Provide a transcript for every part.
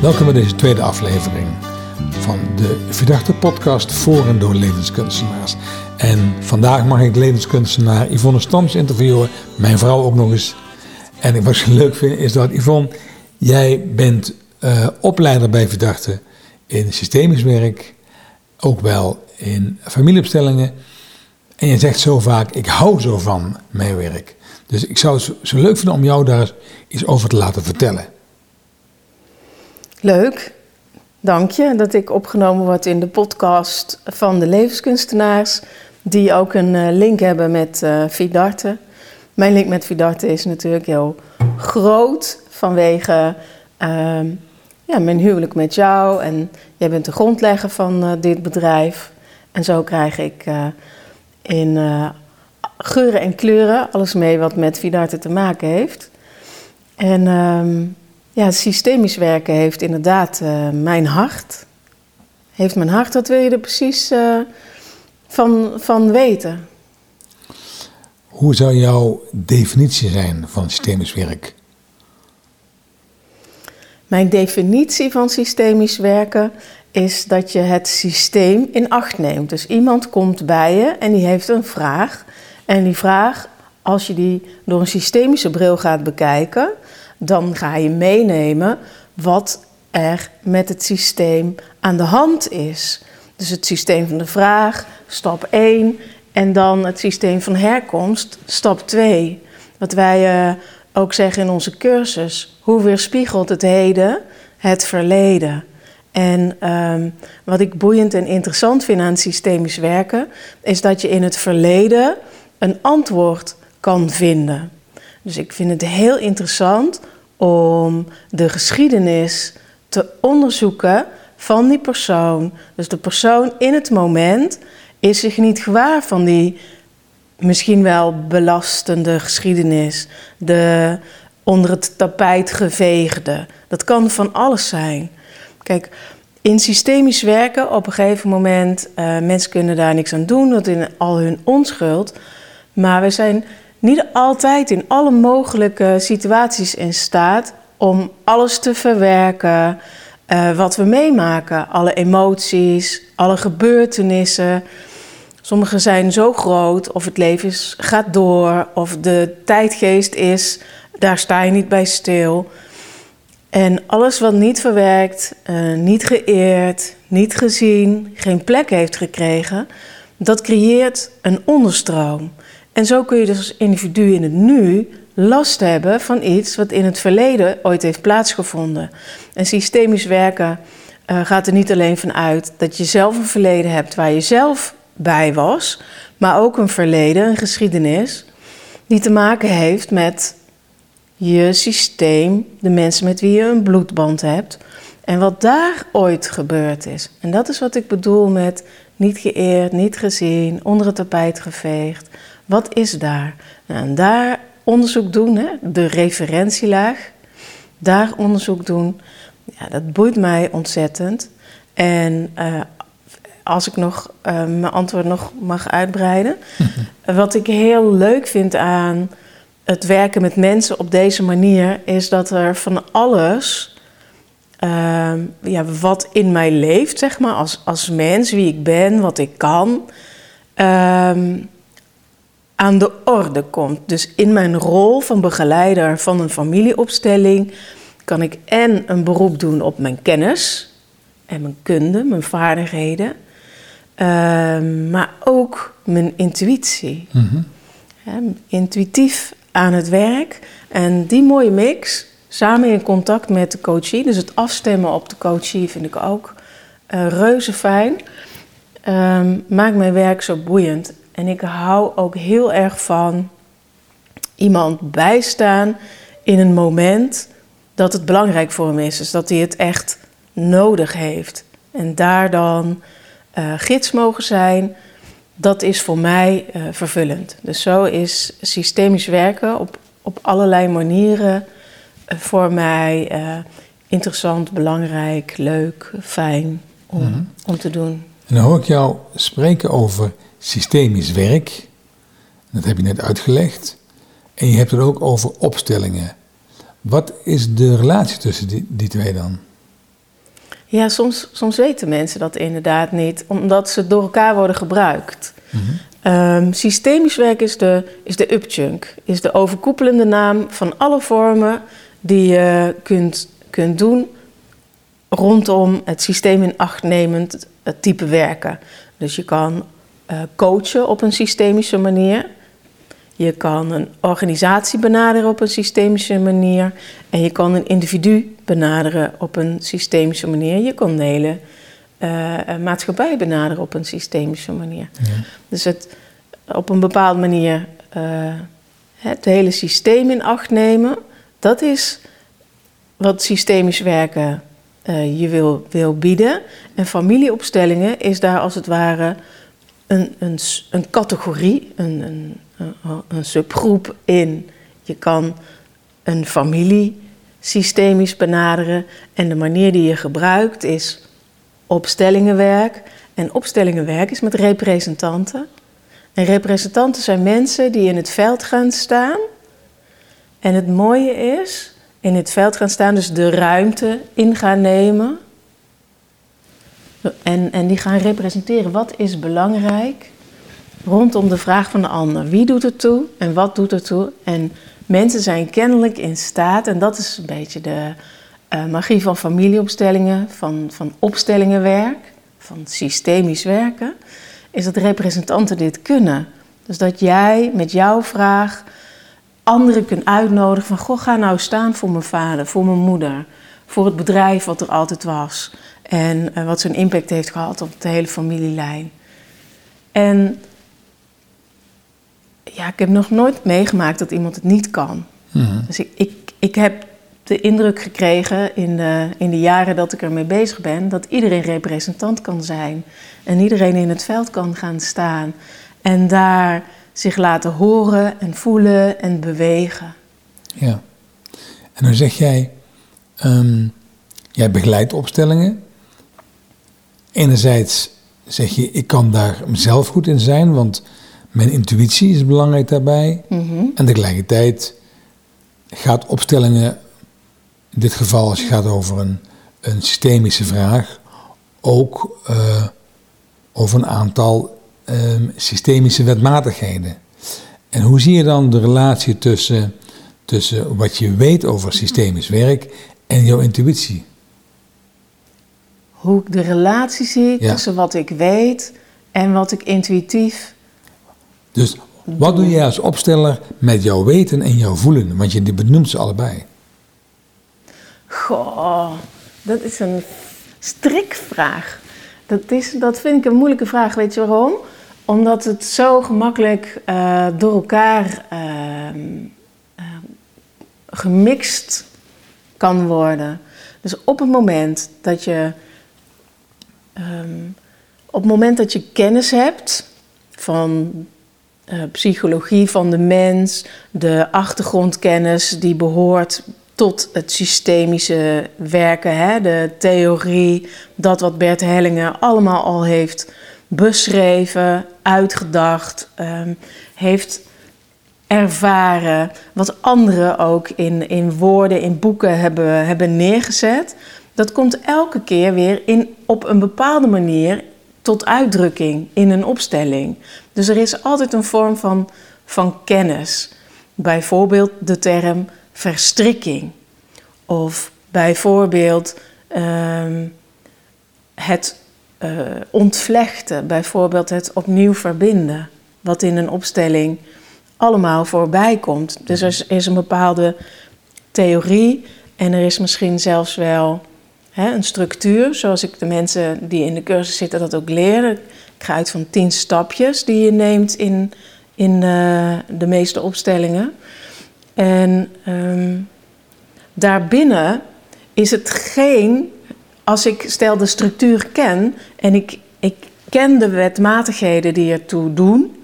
Welkom bij deze tweede aflevering van de Verdachte podcast voor en door levenskunstenaars. En vandaag mag ik levenskunstenaar Yvonne Stams interviewen, mijn vrouw ook nog eens. En wat ik leuk vind is dat Yvonne, jij bent uh, opleider bij Verdachte in systemisch werk, ook wel in familieopstellingen. En je zegt zo vaak, ik hou zo van mijn werk. Dus ik zou het zo leuk vinden om jou daar eens over te laten vertellen. Leuk, dank je dat ik opgenomen word in de podcast van de levenskunstenaars, die ook een eh, link hebben met uh, Vidarte. Mijn link met Vidarte is natuurlijk heel groot vanwege uh, ja, mijn huwelijk met jou en jij bent de grondlegger van uh, dit bedrijf. En zo krijg ik in geuren en kleuren alles mee wat met Vidarte te maken heeft. En ehm, ja, systemisch werken heeft inderdaad uh, mijn hart. Heeft mijn hart, wat wil je er precies uh, van, van weten? Hoe zou jouw definitie zijn van systemisch werk? Mijn definitie van systemisch werken is dat je het systeem in acht neemt. Dus iemand komt bij je en die heeft een vraag. En die vraag, als je die door een systemische bril gaat bekijken, dan ga je meenemen wat er met het systeem aan de hand is. Dus het systeem van de vraag, stap 1, en dan het systeem van herkomst, stap 2. Wat wij uh, ook zeggen in onze cursus, hoe weerspiegelt het heden het verleden? En um, wat ik boeiend en interessant vind aan systemisch werken, is dat je in het verleden een antwoord kan vinden. Dus ik vind het heel interessant om de geschiedenis te onderzoeken van die persoon. Dus de persoon in het moment is zich niet gewaar van die misschien wel belastende geschiedenis. De onder het tapijt geveegde. Dat kan van alles zijn. Kijk, in systemisch werken, op een gegeven moment, uh, mensen kunnen daar niks aan doen, dat in al hun onschuld. Maar we zijn niet altijd in alle mogelijke situaties in staat om alles te verwerken uh, wat we meemaken. Alle emoties, alle gebeurtenissen. Sommige zijn zo groot, of het leven is, gaat door, of de tijdgeest is, daar sta je niet bij stil. En alles wat niet verwerkt, uh, niet geëerd, niet gezien, geen plek heeft gekregen, dat creëert een onderstroom. En zo kun je dus als individu in het nu last hebben van iets wat in het verleden ooit heeft plaatsgevonden. En systemisch werken uh, gaat er niet alleen van uit dat je zelf een verleden hebt waar je zelf bij was, maar ook een verleden, een geschiedenis, die te maken heeft met je systeem, de mensen met wie je een bloedband hebt en wat daar ooit gebeurd is. En dat is wat ik bedoel met niet geëerd, niet gezien, onder het tapijt geveegd. Wat is daar? Nou, en daar onderzoek doen, hè, de referentielaag, daar onderzoek doen, ja, dat boeit mij ontzettend. En uh, als ik nog uh, mijn antwoord nog mag uitbreiden, wat ik heel leuk vind aan het werken met mensen op deze manier, is dat er van alles. Uh, ja, wat in mij leeft, zeg maar, als, als mens, wie ik ben, wat ik kan, ehm, aan de orde komt. Dus in mijn rol van begeleider van een familieopstelling kan ik en een beroep doen op mijn kennis en mijn kunde, mijn vaardigheden, uh, maar ook mijn intuïtie. Mm intuïtief aan het werk. En die mooie mix, samen in contact met de coachie, dus het afstemmen op de coachie vind ik ook uh, reuze fijn, uh, maakt mijn werk zo boeiend. En ik hou ook heel erg van iemand bijstaan in een moment dat het belangrijk voor hem is. Dus dat hij het echt nodig heeft. En daar dan uh, gids mogen zijn, dat is voor mij uh, vervullend. Dus zo is systemisch werken op, op allerlei manieren uh, voor mij interessant, belangrijk, leuk, fijn om, mm -hmm. om te doen. En dan hoor ik jou spreken over systemisch werk. Dat heb je net uitgelegd. En je hebt het ook over opstellingen. Wat is de relatie tussen die, die twee dan? Ja, soms, soms weten mensen dat inderdaad niet, omdat ze door elkaar worden gebruikt. Ehm, systemisch werk is de, is de upchunk, is de overkoepelende naam van alle vormen die je kunt, kunt doen rondom het systeem in acht nemend het type werken. Dus je kan eh, coachen op een systemische manier. Je kan een organisatie benaderen op een systemische manier. En je kan een individu benaderen op een systemische manier. Je kan een hele uh, maatschappij benaderen op een systemische manier. Ja. Dus het op een bepaalde manier uh, het hele systeem in acht nemen, dat is wat systemisch werken uh, je wil, wil bieden. En familieopstellingen is daar als het ware een, een, een categorie, een, een, een subgroep in. Je kan een familie systemisch benaderen en de manier die je gebruikt is opstellingenwerk. En opstellingenwerk is met representanten. En representanten zijn mensen die in het veld gaan staan. En het mooie is, in het veld gaan staan, dus de ruimte in gaan nemen. En, en die gaan representeren wat is belangrijk rondom de vraag van de ander. Wie doet er toe en wat doet er toe? En mensen zijn kennelijk in staat, en dat is een beetje de uh, magie van familieopstellingen, van, van opstellingenwerk, van systemisch werken, is dat representanten dit kunnen. Dus dat jij met jouw vraag anderen kunt uitnodigen van, goh, ga nou staan voor mijn vader, voor mijn moeder, voor het bedrijf wat er altijd was en uh, wat zo'n impact heeft gehad op de hele familielijn. En ja, ik heb nog nooit meegemaakt dat iemand het niet kan. Mhm. Dus ik, ik, ik heb de indruk gekregen in de, in de jaren dat ik ermee bezig ben, dat iedereen representant kan zijn. En iedereen in het veld kan gaan staan. En daar zich laten horen en voelen en bewegen. Ja. En dan zeg jij, um, jij begeleidt opstellingen. Enerzijds zeg je, ik kan daar zelf goed in zijn, want mijn intuïtie is belangrijk daarbij. Mhm. En tegelijkertijd gaat opstellingen in dit geval als het gaat over een, een systemische vraag, ook uh, over een aantal um, systemische wetmatigheden. En hoe zie je dan de relatie tussen, tussen wat je weet over systemisch werk en jouw intuïtie? Hoe ik de relatie zie tussen wat ik weet en wat ik intuïtief. Dus wat doe jij als opsteller met jouw weten en jouw voelen? Want je benoemt ze allebei. Goh, dat is een strikvraag. Dat, is, dat vind ik een moeilijke vraag. Weet je waarom? Omdat het zo gemakkelijk uh, door elkaar uh, uh, gemixt kan worden. Dus op het moment dat je. Um, op het moment dat je kennis hebt van uh, psychologie van de mens, de achtergrondkennis die behoort tot het systemische werken, hè, de theorie, dat wat Bert Hellinger allemaal al heeft beschreven, uitgedacht, um, heeft ervaren, wat anderen ook in, in woorden, in boeken hebben, hebben neergezet. Dat komt elke keer weer in, op een bepaalde manier tot uitdrukking in een opstelling. Dus er is altijd een vorm van, van kennis. Bijvoorbeeld de term verstrikking. Of bijvoorbeeld uh, het uh, ontvlechten, bijvoorbeeld het opnieuw verbinden, wat in een opstelling allemaal voorbij komt. Dus er is een bepaalde theorie en er is misschien zelfs wel hè, een structuur, zoals ik de mensen die in de cursus zitten dat ook leren. Ik ga uit van tien stapjes die je neemt in, in uh, de meeste opstellingen. En um, daarbinnen is het geen, als ik stel de structuur ken en ik, ik ken de wetmatigheden die ertoe doen,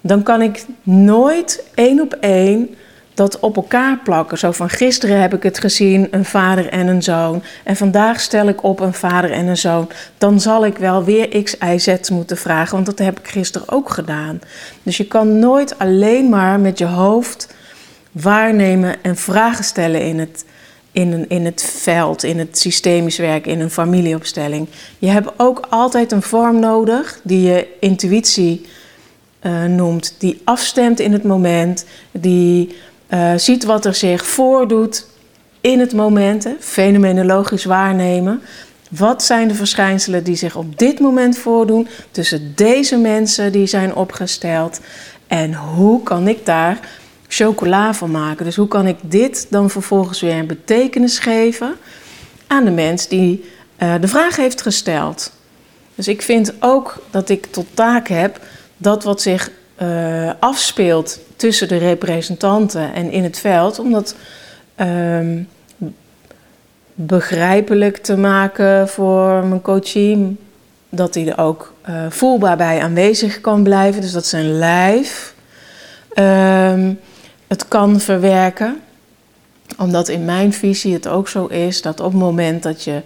dan kan ik nooit één op één dat op elkaar plakken. Zo van gisteren heb ik het gezien, een vader en een zoon. En vandaag stel ik op een vader en een zoon. Dan zal ik wel weer X, Y, Z moeten vragen, want dat heb ik gisteren ook gedaan. Dus je kan nooit alleen maar met je hoofd waarnemen en vragen stellen in het, in, een, in het veld, in het systemisch werk, in een familieopstelling. Je hebt ook altijd een vorm nodig die je intuïtie uh, noemt, die afstemt in het moment, die uh, ziet wat er zich voordoet in het moment, fenomenologisch waarnemen. Wat zijn de verschijnselen die zich op dit moment voordoen tussen deze mensen die zijn opgesteld? En hoe kan ik daar chocola van maken? Dus hoe kan ik dit dan vervolgens weer een betekenis geven aan de mens die uh, de vraag heeft gesteld? Dus ik vind ook dat ik tot taak heb dat wat zich uh, afspeelt tussen de representanten en in het veld, om dat um, begrijpelijk te maken voor mijn coachie. Dat hij er ook uh, voelbaar bij aanwezig kan blijven. Dus dat zijn lijf um, het kan verwerken. Omdat in mijn visie het ook zo is dat op het moment dat je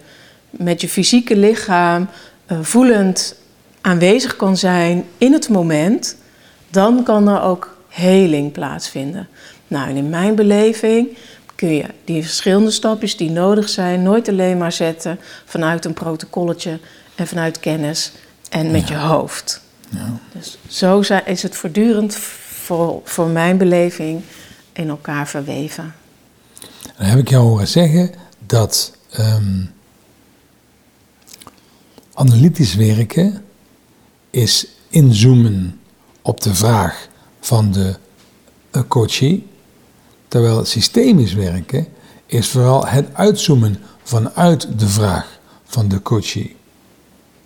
met je fysieke lichaam uh, voelend aanwezig kan zijn in het moment, dan kan er ook heling plaatsvinden. Nou, en in mijn beleving kun je die verschillende stapjes die nodig zijn nooit alleen maar zetten vanuit een protocolletje en vanuit kennis en met je hoofd. Ja. Dus zo is het voortdurend voor, voor mijn beleving in elkaar verweven. Dan heb ik jou horen zeggen dat um, analytisch werken is inzoomen op de vraag van de uh, coachie, terwijl systemisch werken is vooral het uitzoomen vanuit de vraag van de coachie.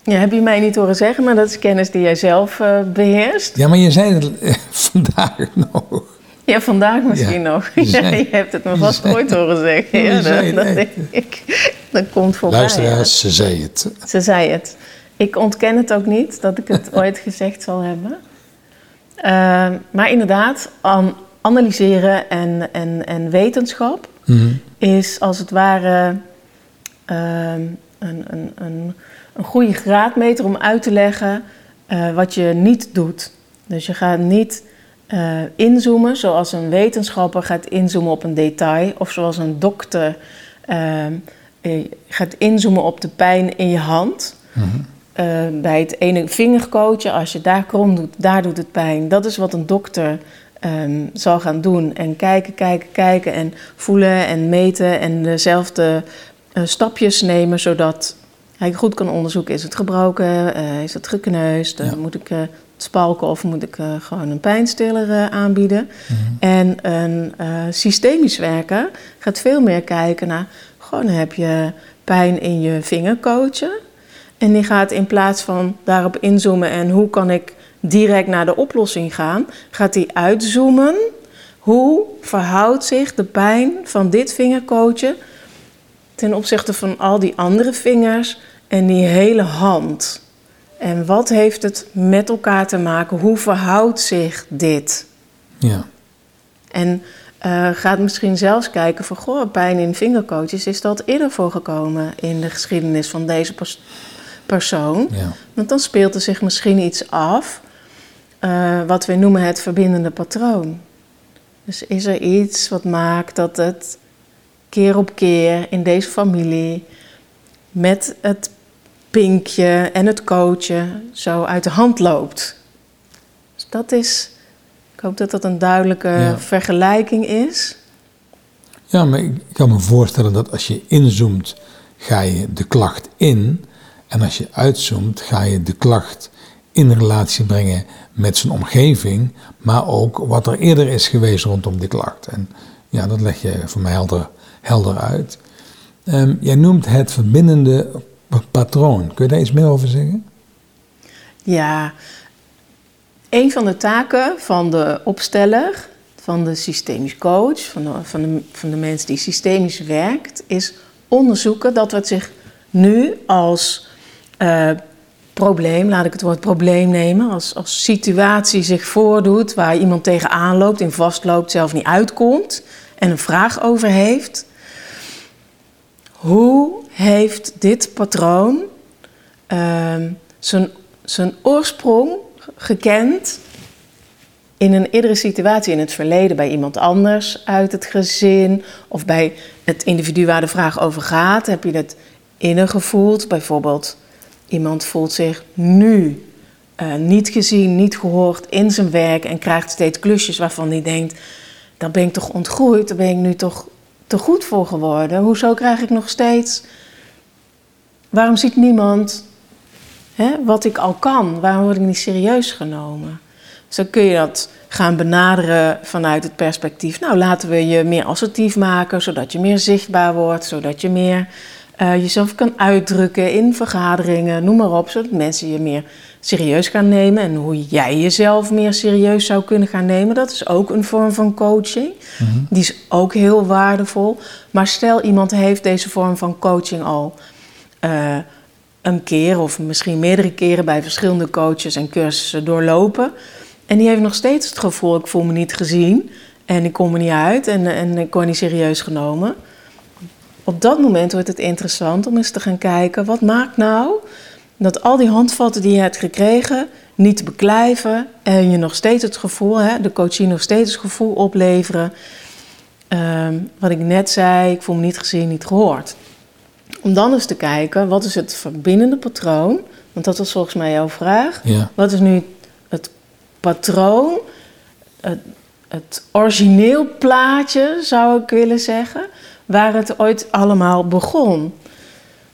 Ja, heb je mij niet horen zeggen, maar dat is kennis die jij zelf uh, beheerst. Ja, maar je zei het uh, vandaag nog. Ja, vandaag misschien nog. Ja, je hebt het me vast ooit horen zeggen. Ja, dat, dat, denk ik. Dat komt voorbij. Luisteraars, ze zei het. Ze zei het. Ik ontken het ook niet dat ik het ooit gezegd zal hebben. Uh, maar inderdaad, an analyseren en, en, en wetenschap mm is als het ware uh, een, een, een, een goede graadmeter om uit te leggen uh, wat je niet doet. Dus je gaat niet uh, inzoomen zoals een wetenschapper gaat inzoomen op een detail, of zoals een dokter uh, gaat inzoomen op de pijn in je hand. Mm uh, bij het ene vingercoachen, als je daar krom doet, daar doet het pijn. Dat is wat een dokter um, zal gaan doen. En kijken, kijken, kijken en voelen en meten en dezelfde uh, stapjes nemen, zodat hij goed kan onderzoeken: is het gebroken, uh, is het gekneusd, ja. moet ik het spalken of moet ik gewoon een pijnstiller aanbieden. Mm -hmm. En een systemisch werker gaat veel meer kijken naar: gewoon heb je pijn in je vingercoachen. En die gaat in plaats van daarop inzoomen en hoe kan ik direct naar de oplossing gaan, gaat hij uitzoomen. Hoe verhoudt zich de pijn van dit vingerkootje ten opzichte van al die andere vingers en die hele hand? En wat heeft het met elkaar te maken? Hoe verhoudt zich dit? Ja. En uh, gaat misschien zelfs kijken van, goh, pijn in vingerkootjes, is dat eerder voorgekomen in de geschiedenis van deze persoon. Ja. Want dan speelt er zich misschien iets af uh, wat we noemen het verbindende patroon. Dus is er iets wat maakt dat het keer op keer in deze familie met het pinkje en het coachen zo uit de hand loopt? Dus dat is, ik hoop dat dat een duidelijke ja. vergelijking is. Ja, maar ik kan me voorstellen dat als je inzoomt, ga je de klacht in. En als je uitzoomt, ga je de klacht in relatie brengen met zijn omgeving, maar ook wat er eerder is geweest rondom die klacht. En ja, dat leg je voor mij helder, helder uit. Um, jij noemt het verbindende patroon. Kun je daar iets meer over zeggen? Ja, een van de taken van de opsteller, van de systemisch coach, van de, van de, van de mens die systemisch werkt, is onderzoeken dat wat zich nu als uh, probleem, laat ik het woord probleem nemen, als, als situatie zich voordoet waar iemand tegenaan loopt, in vastloopt, zelf niet uitkomt en een vraag over heeft. Hoe heeft dit patroon uh, zijn, oorsprong gekend in een eerdere situatie in het verleden bij iemand anders uit het gezin of bij het individu waar de vraag over gaat, heb je het ingevoeld. Bijvoorbeeld, iemand voelt zich nu uh, niet gezien, niet gehoord in zijn werk en krijgt steeds klusjes waarvan hij denkt: daar ben ik toch ontgroeid, daar ben ik nu toch te goed voor geworden. Hoezo krijg ik nog steeds. Waarom ziet niemand hè, wat ik al kan? Waarom word ik niet serieus genomen? Zo kun je dat gaan benaderen vanuit het perspectief. Nou, laten we je meer assertief maken, zodat je meer zichtbaar wordt, zodat je meer uh, jezelf kan uitdrukken in vergaderingen, noem maar op, zodat mensen je meer serieus gaan nemen. En hoe jij jezelf meer serieus zou kunnen gaan nemen, dat is ook een vorm van coaching. Mhm. Die is ook heel waardevol. Maar stel iemand heeft deze vorm van coaching al uh, een keer of misschien meerdere keren bij verschillende coaches en cursussen doorlopen. En die heeft nog steeds het gevoel, ik voel me niet gezien en ik kom er niet uit en, en ik word niet serieus genomen. Op dat moment wordt het interessant om eens te gaan kijken, wat maakt nou dat al die handvatten die je hebt gekregen niet beklijven en je nog steeds het gevoel, hè, de coachie nog steeds het gevoel opleveren, ehm, wat ik net zei, ik voel me niet gezien, niet gehoord. Om dan eens te kijken, wat is het verbindende patroon? Want dat was volgens mij jouw vraag. Ja. Wat is nu het patroon, het, het origineel plaatje zou ik willen zeggen, waar het ooit allemaal begon?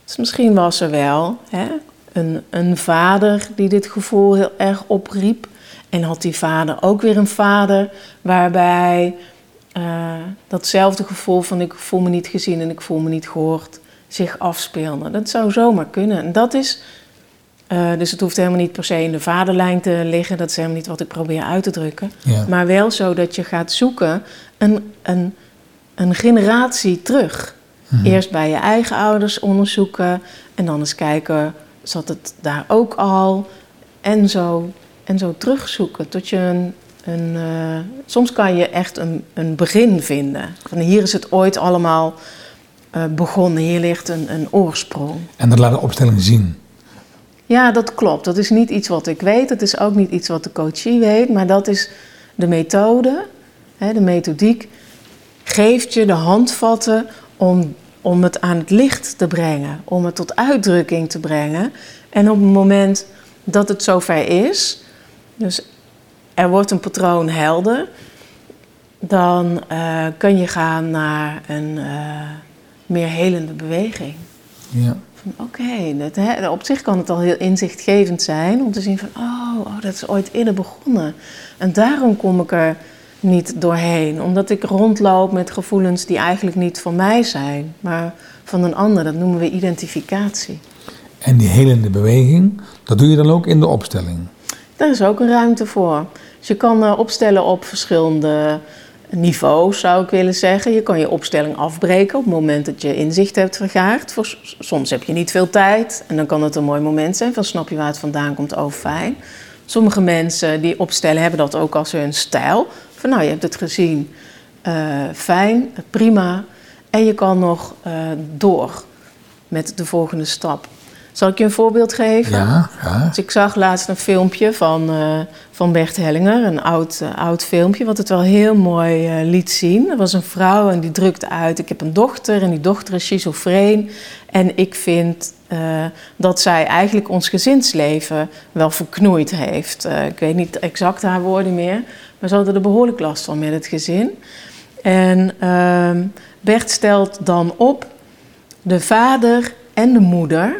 Dus misschien was er wel hè, een, een vader die dit gevoel heel erg opriep. En had die vader ook weer een vader waarbij uh, datzelfde gevoel van ik voel me niet gezien en ik voel me niet gehoord zich afspeelde. Dat zou zomaar kunnen. En dat is, uh, dus het hoeft helemaal niet per se in de vaderlijn te liggen. Dat is helemaal niet wat ik probeer uit te drukken. Ja. Maar wel zo dat je gaat zoeken een, een, een generatie terug. Mhm. Eerst bij je eigen ouders onderzoeken en dan eens kijken zat het daar ook al. En zo, en zo terugzoeken tot je een. een uh, soms kan je echt een, een begin vinden. Van hier is het ooit allemaal uh, begonnen. Hier ligt een, een oorsprong. En dat laat de opstelling zien. Ja, dat klopt. Dat is niet iets wat ik weet. Dat is ook niet iets wat de coachie weet. Maar dat is de methode, hè, de methodiek. Geeft je de handvatten om om het aan het licht te brengen, om het tot uitdrukking te brengen. En op het moment dat het zover is, dus er wordt een patroon helder, dan uh, kun je gaan naar een uh, meer helende beweging. Ja. Oké, okay, op zich kan het al heel inzichtgevend zijn om te zien van, oh, oh, dat is ooit eerder begonnen. En daarom kom ik er niet doorheen. Omdat ik rondloop met gevoelens die eigenlijk niet van mij zijn, maar van een ander. Dat noemen we identificatie. En die helende beweging, dat doe je dan ook in de opstelling? Daar is ook een ruimte voor. Dus je kan uh, opstellen op verschillende niveaus, zou ik willen zeggen. Je kan je opstelling afbreken op het moment dat je inzicht hebt vergaard. Voor, soms heb je niet veel tijd en dan kan het een mooi moment zijn van snap je waar het vandaan komt, oh fijn. Sommige mensen die opstellen hebben dat ook als hun stijl. Van nou, je hebt het gezien, uh, fijn, prima. En je kan nog uh, door met de volgende stap. Zal ik je een voorbeeld geven? Ja, ja. Dus ik zag laatst een filmpje van, uh, van Bert Hellinger, een oud, oud filmpje, wat het wel heel mooi liet zien. Er was een vrouw en die drukte uit: Ik heb een dochter en die dochter is schizofreen. En ik vind dat zij eigenlijk ons gezinsleven wel verknoeid heeft. Ik weet niet exact haar woorden meer, maar ze hadden er behoorlijk last van met het gezin. En uh, Bert stelt dan op de vader en de moeder,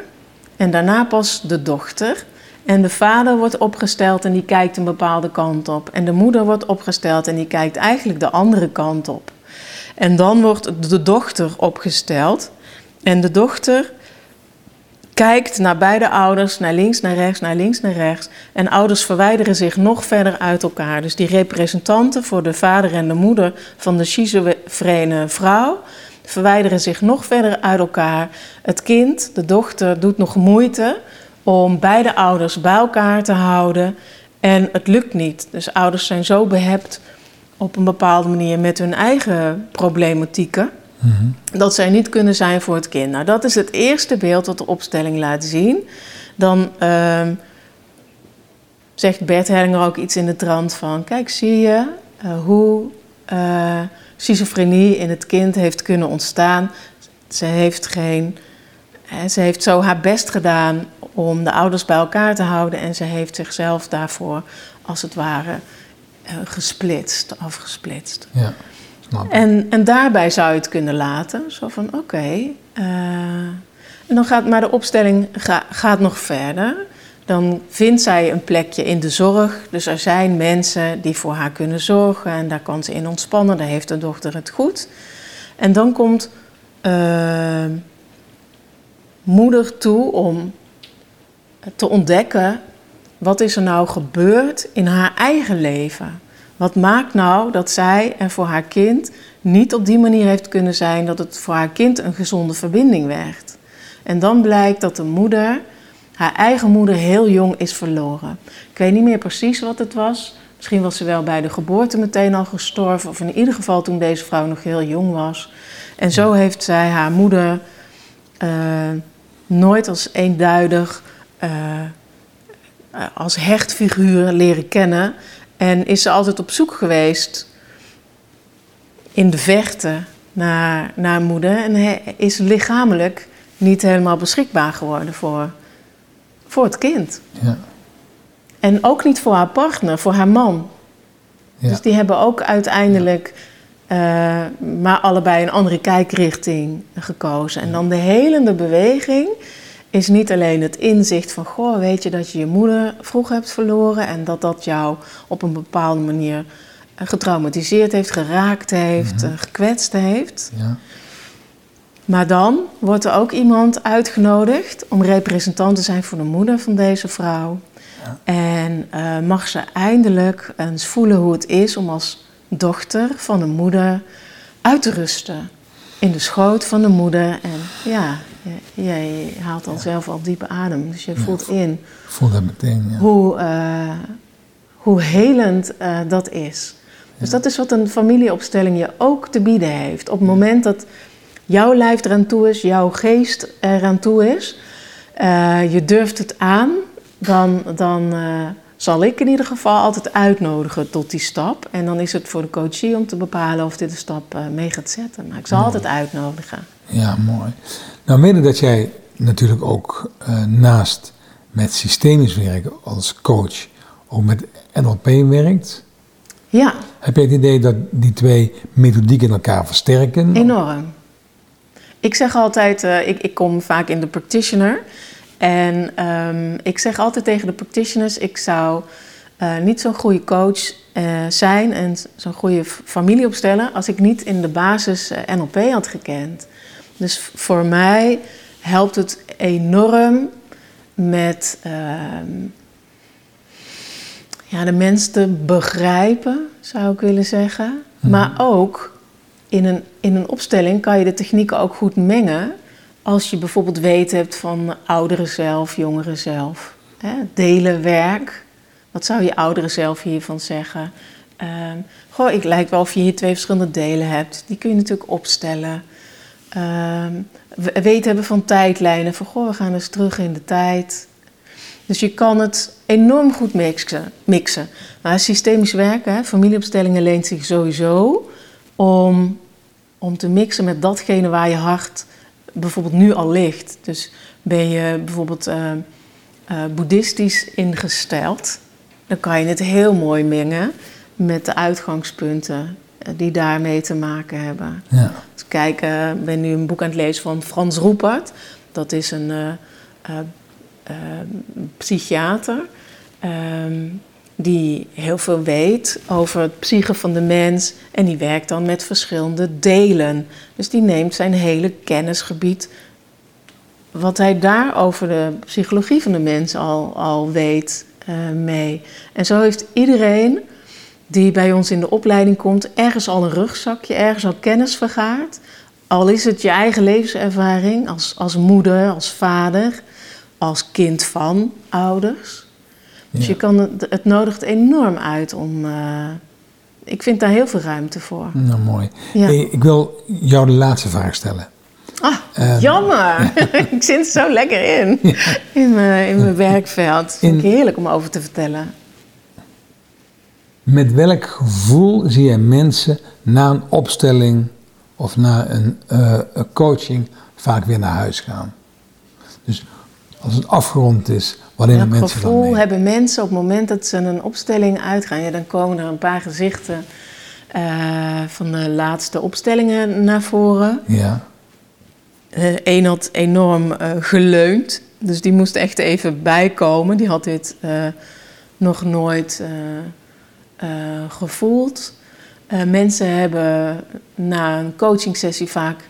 en daarna pas de dochter. En de vader wordt opgesteld en die kijkt een bepaalde kant op. En de moeder wordt opgesteld en die kijkt eigenlijk de andere kant op. En dan wordt de dochter opgesteld. En de dochter kijkt naar beide ouders, naar links, naar rechts, naar links, naar rechts. En ouders verwijderen zich nog verder uit elkaar. Dus die representanten voor de vader en de moeder van de schizofrene vrouw verwijderen zich nog verder uit elkaar. Het kind, de dochter, doet nog moeite om beide ouders bij elkaar te houden. En het lukt niet. Dus ouders zijn zo behept op een bepaalde manier met hun eigen problematieken dat zij niet kunnen zijn voor het kind. Nou, dat is het eerste beeld dat de opstelling laat zien. Dan uh, zegt Bert Hellinger ook iets in de trant van... Kijk, zie je uh, hoe uh, schizofrenie in het kind heeft kunnen ontstaan. Ze heeft, geen, ze heeft zo haar best gedaan om de ouders bij elkaar te houden... en ze heeft zichzelf daarvoor, als het ware, uh, gesplitst, afgesplitst. Ja. En, en daarbij zou je het kunnen laten. Zo van, oké. Okay, en dan gaat, maar de opstelling ga, gaat nog verder. Dan vindt zij een plekje in de zorg. Dus er zijn mensen die voor haar kunnen zorgen. En daar kan ze in ontspannen. Daar heeft de dochter het goed. En dan komt uh, moeder toe om te ontdekken... wat is er nou gebeurd in haar eigen leven? Wat maakt nou dat zij er voor haar kind niet op die manier heeft kunnen zijn... dat het voor haar kind een gezonde verbinding werd? En dan blijkt dat de moeder haar eigen moeder heel jong is verloren. Ik weet niet meer precies wat het was. Misschien was ze wel bij de geboorte meteen al gestorven, of in ieder geval toen deze vrouw nog heel jong was. En zo heeft zij haar moeder uh, nooit als eenduidig, uh, als hechtfiguur leren kennen. En is ze altijd op zoek geweest in de vechten naar, naar moeder. En is lichamelijk niet helemaal beschikbaar geworden voor voor het kind. Ja. En ook niet voor haar partner, voor haar man. Ja. Dus die hebben ook uiteindelijk uh, maar allebei een andere kijkrichting gekozen. En dan de helende beweging is niet alleen het inzicht van... goh, weet je dat je je moeder vroeg hebt verloren... en dat dat jou op een bepaalde manier getraumatiseerd heeft, geraakt heeft, mm gekwetst heeft... Ja. Maar dan wordt er ook iemand uitgenodigd om representant te zijn voor de moeder van deze vrouw. Ja. En uh, mag ze eindelijk eens voelen hoe het is om als dochter van de moeder uit te rusten. In de schoot van de moeder. En ja, jij haalt dan zelf al diepe adem. Dus je voelt in. Voel dat meteen, ja. Hoe, uh, hoe helend uh, dat is. Dus dat is wat een familieopstelling je ook te bieden heeft. Op het moment dat jouw lijf eraan toe is, jouw geest eraan toe is, uh, je durft het aan, dan, dan uh, zal ik in ieder geval altijd uitnodigen tot die stap. En dan is het voor de coachie om te bepalen of dit de stap uh, mee gaat zetten. Maar ik zal altijd uitnodigen. Ja, mooi. Nou, mede dat jij natuurlijk ook naast met systemisch werken als coach ook met NLP werkt. Ja. Heb je het idee dat die twee methodieken elkaar versterken? Enorm. Ik zeg altijd, uh, ik, ik kom vaak in de practitioner. En um, ik zeg altijd tegen de practitioners, ik zou uh, niet zo'n goede coach uh, zijn en zo'n goede familie opstellen als ik niet in de basis NLP had gekend. Dus voor mij helpt het enorm met ehm, ja, de mens te begrijpen, zou ik willen zeggen. Mhm. Maar ook in een, in een opstelling kan je de technieken ook goed mengen. Als je bijvoorbeeld weet hebt van ouderen zelf, jongeren zelf. Hè, delen werk. Wat zou je ouderen zelf hiervan zeggen? Uh, goh, ik lijkt wel of je hier twee verschillende delen hebt. Die kun je natuurlijk opstellen. Uh, weten hebben van tijdlijnen. Van goh, we gaan eens terug in de tijd. Dus je kan het enorm goed mixen. mixen. Maar systemisch werken, familieopstellingen leent zich sowieso om om te mixen met datgene waar je hart bijvoorbeeld nu al ligt. Dus ben je bijvoorbeeld uh, uh, boeddhistisch ingesteld, dan kan je het heel mooi mengen met de uitgangspunten eh, die daarmee te maken hebben. Ja. Dus kijk, ik ben nu een boek aan het lezen van Frans Roepert. Dat is een psychiater. Ehm, die heel veel weet over het psyche van de mens en die werkt dan met verschillende delen. Dus die neemt zijn hele kennisgebied, wat hij daar over de psychologie van de mens al, al weet, uh, mee. En zo heeft iedereen die bij ons in de opleiding komt, ergens al een rugzakje, ergens al kennis vergaard. Al is het je eigen levenservaring als, als moeder, als vader, als kind van ouders. Dus je kan het, het nodigt enorm uit om. Uh, ik vind daar heel veel ruimte voor. Nou, mooi. Hey, ik wil jou de laatste vraag stellen. Ah, uh, jammer. ik zit zo lekker in. In, mijn, in mijn werkveld. Vind ik heerlijk om over te vertellen. Met welk gevoel zie je mensen na een opstelling of na een, uh, een coaching vaak weer naar huis gaan? Dus als het afgerond is, wat nemen mensen gevoel hebben mensen op het moment dat ze een opstelling uitgaan? Ja, dan komen er een paar gezichten uh, van de laatste opstellingen naar voren. Ja. Eén uh, had enorm uh, geleund, dus die moest echt even bijkomen. Die had dit nog nooit gevoeld. mensen hebben na een coachingsessie vaak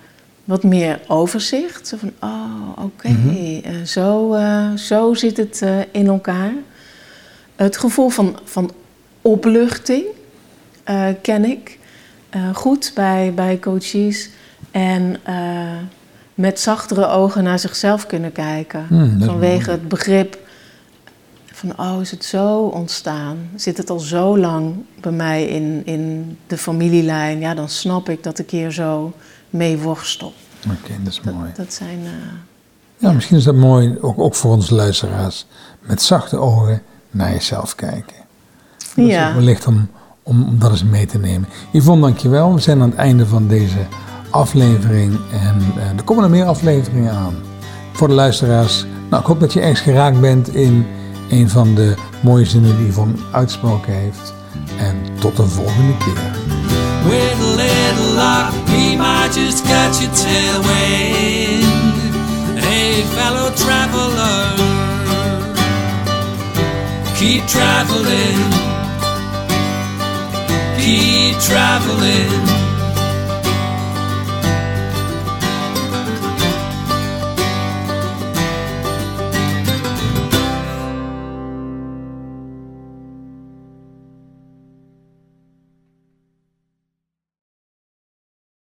wat meer overzicht. Zo van, oh, oké, okay. mm -hmm. zo, zo zit het in elkaar. Het gevoel van, van opluchting ken ik goed bij, bij coaches. En met zachtere ogen naar zichzelf kunnen kijken. Hmm, Vanwege het begrip van, oh, is het zo ontstaan? Zit het al zo lang bij mij in, in de familielijn? Ja, dan snap ik dat ik hier zo mee worstel. Oké, okay, dat is dat, mooi. Dat zijn... ja, misschien is dat mooi, ook, ook voor onze luisteraars. Met zachte ogen naar jezelf kijken. Dat ja. wellicht om om, om dat eens mee te nemen. Yvonne, dankjewel. We zijn aan het einde van deze aflevering en uh, er komen er meer afleveringen aan. Voor de luisteraars, nou, ik hoop dat je ergens geraakt bent in een van de mooie zinnen die Yvonne uitsproken heeft. En tot de volgende keer. Luck, we might just catch a tailwind. Hey, fellow traveler, keep traveling. keep traveling.